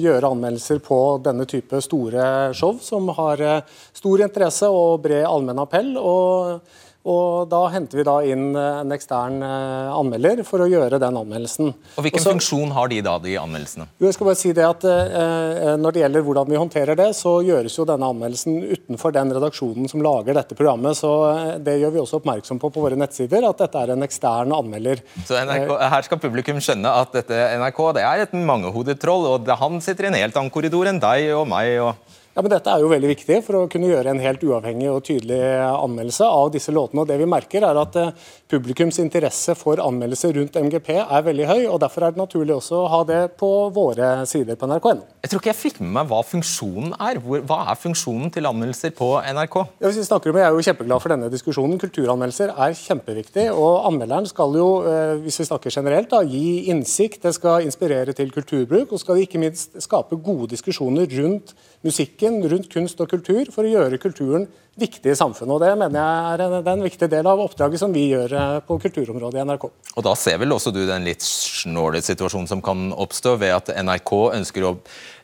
gjøre anmeldelser på denne type store show, som har eh, stor interesse og bred allmenn appell. og og Da henter vi da inn en ekstern anmelder for å gjøre den anmeldelsen. Og Hvilken Også, funksjon har de da, de anmeldelsene? Jo, jeg skal bare si det at eh, Når det gjelder hvordan vi håndterer det, så gjøres jo denne anmeldelsen utenfor den redaksjonen som lager dette programmet. så eh, Det gjør vi også oppmerksom på på våre nettsider, at dette er en ekstern anmelder. Så NRK, Her skal publikum skjønne at dette NRK det er et mangehodet troll, og han sitter i en helt annen korridor enn deg og meg. og... Ja, men Dette er jo veldig viktig for å kunne gjøre en helt uavhengig og tydelig anmeldelse av disse låtene. og det vi merker er at eh, Publikums interesse for anmeldelser rundt MGP er veldig høy. og Derfor er det naturlig også å ha det på våre sider på nrk.no. Jeg tror ikke jeg fikk med meg hva funksjonen er. Hva er funksjonen til anmeldelser på NRK? Ja, hvis vi snakker om, Jeg er jo kjempeglad for denne diskusjonen. Kulturanmeldelser er kjempeviktig. og Anmelderen skal jo, eh, hvis vi snakker generelt, da, gi innsikt, det skal inspirere til kulturbruk, og skal ikke minst skape gode diskusjoner rundt musikken, rundt kunst og kultur, for å gjøre kulturen viktig i samfunnet. og Det mener jeg er en, er en viktig del av oppdraget som vi gjør eh, på kulturområdet i NRK. Og Da ser vel også du den litt snåle situasjonen som kan oppstå ved at NRK ønsker å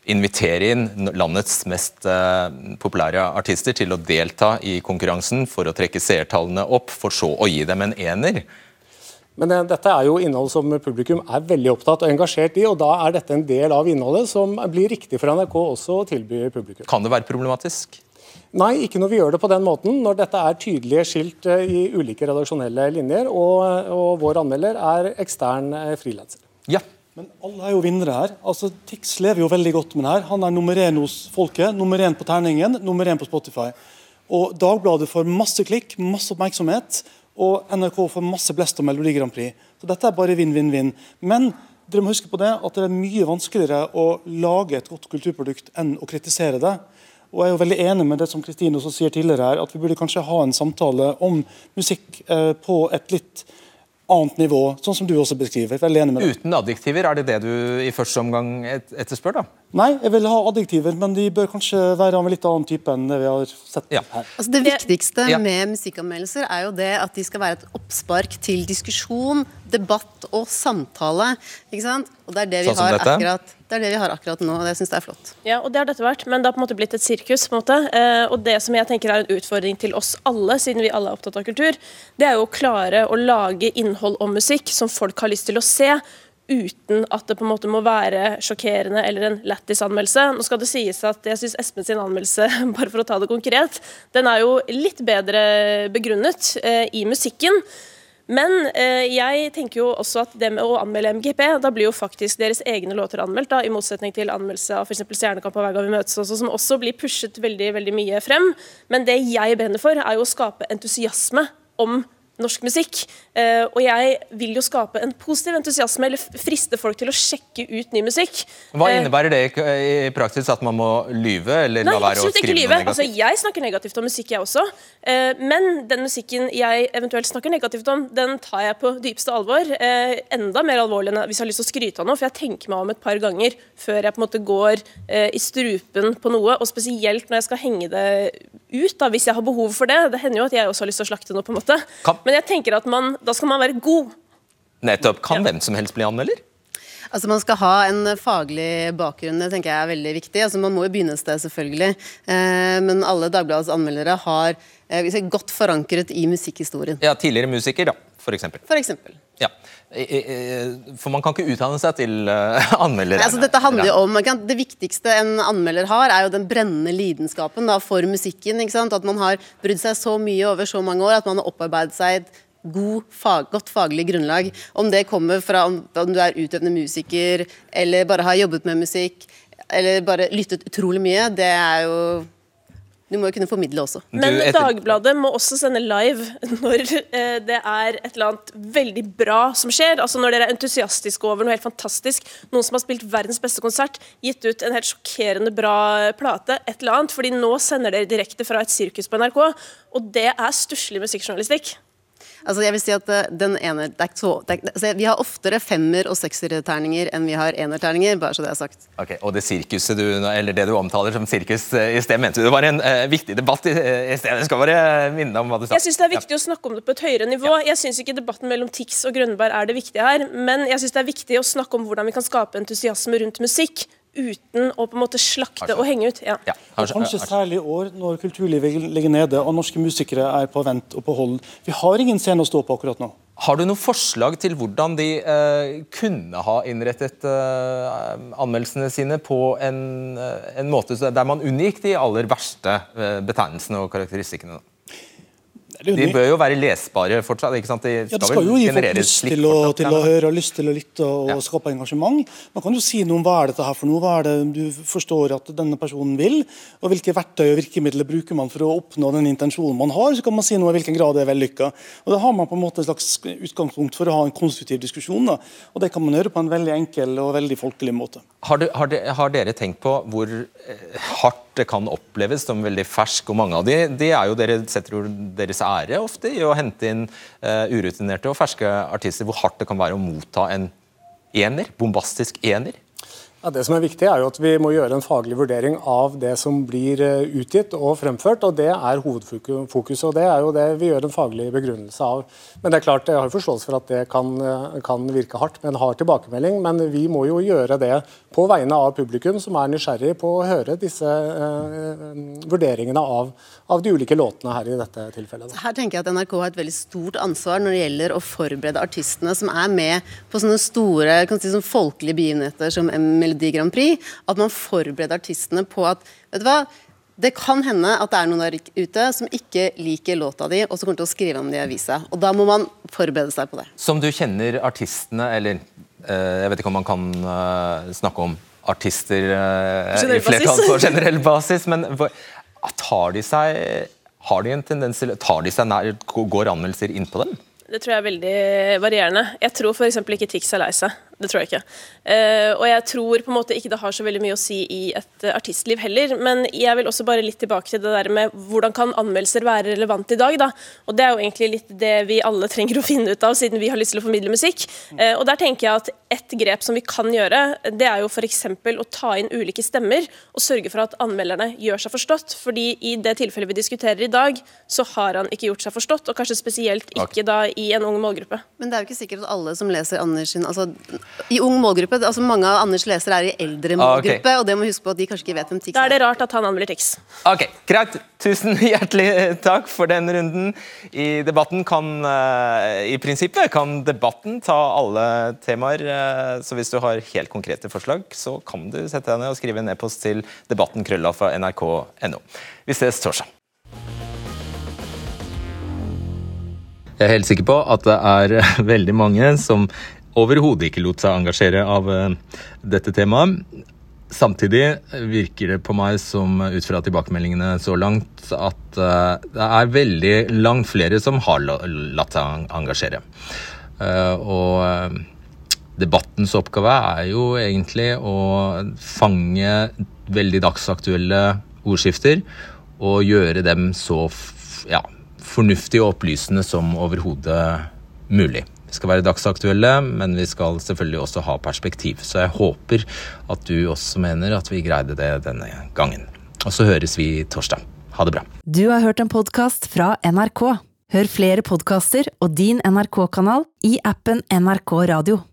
invitere inn landets mest uh, populære artister til å delta i konkurransen for å trekke seertallene opp, for så å gi dem en ener. Men det, dette er jo innhold som publikum er veldig opptatt og engasjert i, og da er dette en del av innholdet som blir riktig for NRK også å tilby publikum. Kan det være problematisk? Nei, ikke når vi gjør det på den måten. Når dette er tydelige skilt eh, i ulike redaksjonelle linjer, og, og vår anmelder er ekstern eh, frilanser. Ja. Men alle er jo vinnere her. Altså, Tix lever jo veldig godt med det her. Han er nummer én hos folket, nummer én på terningen, nummer én på Spotify. Og Dagbladet får masse klikk, masse oppmerksomhet og NRK får masse blest om Melodi Grand Prix. Så dette er bare vinn-vinn-vinn. Men dere må huske på det at det er mye vanskeligere å lage et godt kulturprodukt enn å kritisere det. Og jeg er jo veldig enig med det som Kristine også sier tidligere her, at vi burde kanskje ha en samtale om musikk eh, på et litt annet nivå, sånn som du også beskriver. Veldig enig med deg. Uten adjektiver, er det det du i første omgang etterspør? da? Nei, jeg vil ha adjektiver, men de bør kanskje være av en litt annen type enn det vi har sett ja. her. Altså det viktigste ja. med musikkanmeldelser er jo det at de skal være et oppspark til diskusjon, debatt og samtale. ikke sant? Og det er det vi sånn har akkurat det er det vi har akkurat nå, og det syns jeg er flott. Ja, og det har dette vært, men det har på en måte blitt et sirkus. på en måte. Eh, og det som jeg tenker er en utfordring til oss alle, siden vi alle er opptatt av kultur, det er jo å klare å lage innhold og musikk som folk har lyst til å se, uten at det på en måte må være sjokkerende eller en lættis anmeldelse. Nå skal det sies at jeg syns Espen sin anmeldelse, bare for å ta det konkret, den er jo litt bedre begrunnet eh, i musikken. Men eh, jeg tenker jo også at det med å anmelde MGP, da blir jo faktisk deres egne låter anmeldt, da, i motsetning til anmeldelse av f.eks. Stjernekamp og Hver gang vi møtes, også, som også blir pushet veldig, veldig mye frem. Men det jeg brenner for, er jo å skape entusiasme om norsk musikk. Uh, og jeg vil jo skape en positiv entusiasme, eller friste folk til å sjekke ut ny musikk. Hva uh, innebærer det i praksis? At man må lyve? Eller nei, la være å skrive ikke lyve. Altså, jeg snakker negativt om musikk, jeg også. Uh, men den musikken jeg eventuelt snakker negativt om, den tar jeg på dypeste alvor. enda mer alvorlig enn hvis jeg har lyst til å skryte av noe, for jeg tenker meg om et par ganger før jeg på en måte går i strupen på noe, og spesielt når jeg skal henge det ut, da, hvis jeg har behov for det. Det hender jo at jeg også har lyst til å slakte noe, på en måte. Kan men jeg tenker at man, da skal man være god. Nettopp. Kan ja. hvem som helst bli anmelder? Altså Man skal ha en faglig bakgrunn, det tenker jeg er veldig viktig. Altså Man må jo begynne et sted, selvfølgelig. Eh, men alle Dagbladets anmeldere har eh, godt forankret i musikkhistorien. Ja, Tidligere musiker, da, for eksempel. For eksempel. Ja. For man kan ikke utdanne seg til uh, anmelder. Altså, dette handler jo om, Det viktigste en anmelder har, er jo den brennende lidenskapen da, for musikken. At man har brydd seg så mye over så mange år at man har opparbeidet seg et god, fag, godt faglig grunnlag. Om det kommer fra om, om du er utøvende musiker, eller bare har jobbet med musikk, eller bare lyttet utrolig mye, det er jo du må jo kunne formidle også. Men Dagbladet må også sende live når eh, det er et eller annet veldig bra som skjer. Altså Når dere er entusiastiske over noe helt fantastisk, noen som har spilt verdens beste konsert, gitt ut en helt sjokkerende bra plate, et eller annet. fordi nå sender dere direkte fra et sirkus på NRK, og det er stusslig musikkjournalistikk. Altså jeg vil si at eh, den ene, er så, det er, altså Vi har oftere femmer- og sekserterninger enn vi har enerterninger, bare så det er sagt. Ok, Og det sirkuset du, eller det du omtaler som sirkus eh, i sted, mente du det var en uh, viktig debatt i, i sted? Jeg skal bare minne om hva du sa. Jeg syns det er viktig å snakke om det på et høyere nivå. Jeg syns ikke debatten mellom Tix og Grønneberg er det viktige her, men jeg syns det er viktig å snakke om hvordan vi kan skape entusiasme rundt musikk uten å på en måte slakte og henge ut. Ja. Og kanskje særlig i år, når kulturlivet ligger nede og norske musikere er på vent og på hold. Vi har ingen scene å stå på akkurat nå. Har du noen forslag til hvordan de eh, kunne ha innrettet eh, anmeldelsene sine på en, eh, en måte der man unngikk de aller verste eh, betegnelsene og karakteristikkene? De bør jo være lesbare fortsatt. ikke sant? De Ja, Det skal jo gi folk lyst til å, til å høre, lyst til å lytte og, ja. skape engasjement. Man kan jo si noe om hva er dette her for noe, hva er det du forstår at denne personen vil, og hvilke verktøy og virkemidler bruker man for å oppnå den intensjonen man har. Så kan man si noe i hvilken grad det er vellykka. Og Da har man på en måte et slags utgangspunkt for å ha en konstruktiv diskusjon. da. Og Det kan man gjøre på en veldig enkel og veldig folkelig måte. Har, du, har, de, har dere tenkt på hvor eh, hardt kan oppleves som veldig fersk? Og mange av de, de er jo dere setter jo deres ære ofte i å hente inn uh, urutinerte og ferske artister. Hvor hardt det kan være å motta en ener? Bombastisk ener? Ja, det som er viktig er jo at Vi må gjøre en faglig vurdering av det som blir eh, utgitt og fremført. og Det er hovedfokuset. og Det er jo det vi gjør en faglig begrunnelse av. Men det er klart, Jeg har forståelse for at det kan, eh, kan virke hardt med en hard tilbakemelding. Men vi må jo gjøre det på vegne av publikum, som er nysgjerrig på å høre disse eh, vurderingene av, av de ulike låtene her i dette tilfellet. Her tenker jeg at NRK har et veldig stort ansvar når det gjelder å forberede artistene som er med på sånne store kan si, sånn folkelige begivenheter som Melodi Grand Prix. At man forbereder artistene på at vet du hva, det kan hende at det er noen der ute som ikke liker låta di, og som kommer til å skrive om det i avisa. Og da må man forberede seg på det. Som du kjenner artistene, eller eh, jeg vet ikke om man kan eh, snakke om artister eh, i flertall på generell basis, men tar de seg har de en tendens til Tar de seg nær Går anmeldelser inn på dem? Det tror jeg er veldig varierende. Jeg tror f.eks. ikke Tix er lei seg. Det tror jeg ikke. Uh, og jeg tror på en måte ikke det har så veldig mye å si i et uh, artistliv heller. Men jeg vil også bare litt tilbake til det der med hvordan kan anmeldelser være relevant i dag, da. Og det er jo egentlig litt det vi alle trenger å finne ut av, siden vi har lyst til å formidle musikk. Uh, og der tenker jeg at et grep som vi kan gjøre, det er jo f.eks. å ta inn ulike stemmer og sørge for at anmelderne gjør seg forstått. Fordi i det tilfellet vi diskuterer i dag, så har han ikke gjort seg forstått, og kanskje spesielt ikke da i en ung målgruppe. Men det er jo ikke sikkert at alle som leser Anders sin altså, I ung målgruppe, altså Mange av Anders lesere er i eldre målgruppe. Okay. og det må huske på at de kanskje ikke vet hvem Tix Da er det rart at han anmelder Tix. Ok, Greit. Tusen hjertelig takk for den runden. I debatten kan eh, I prinsippet kan debatten ta alle temaer. eh, Så hvis du har helt konkrete forslag, så kan du sette deg ned og skrive en e-post til debatten krølla fra nrk.no. Vi ses torsdag. Jeg er helt sikker på at det er veldig mange som overhodet ikke lot seg engasjere av eh, dette temaet. Samtidig virker det på meg som, ut fra tilbakemeldingene så langt, at eh, det er veldig langt flere som har latt seg engasjere. Eh, og debattens oppgave er jo egentlig å fange veldig dagsaktuelle ordskifter og gjøre dem så ja, fornuftige og opplysende som overhodet mulig. Vi skal være dagsaktuelle, men vi skal selvfølgelig også ha perspektiv. Så jeg håper at du også mener at vi greide det denne gangen. Og så høres vi torsdag. Ha det bra. Du har hørt en podkast fra NRK. Hør flere podkaster og din NRK-kanal i appen NRK Radio.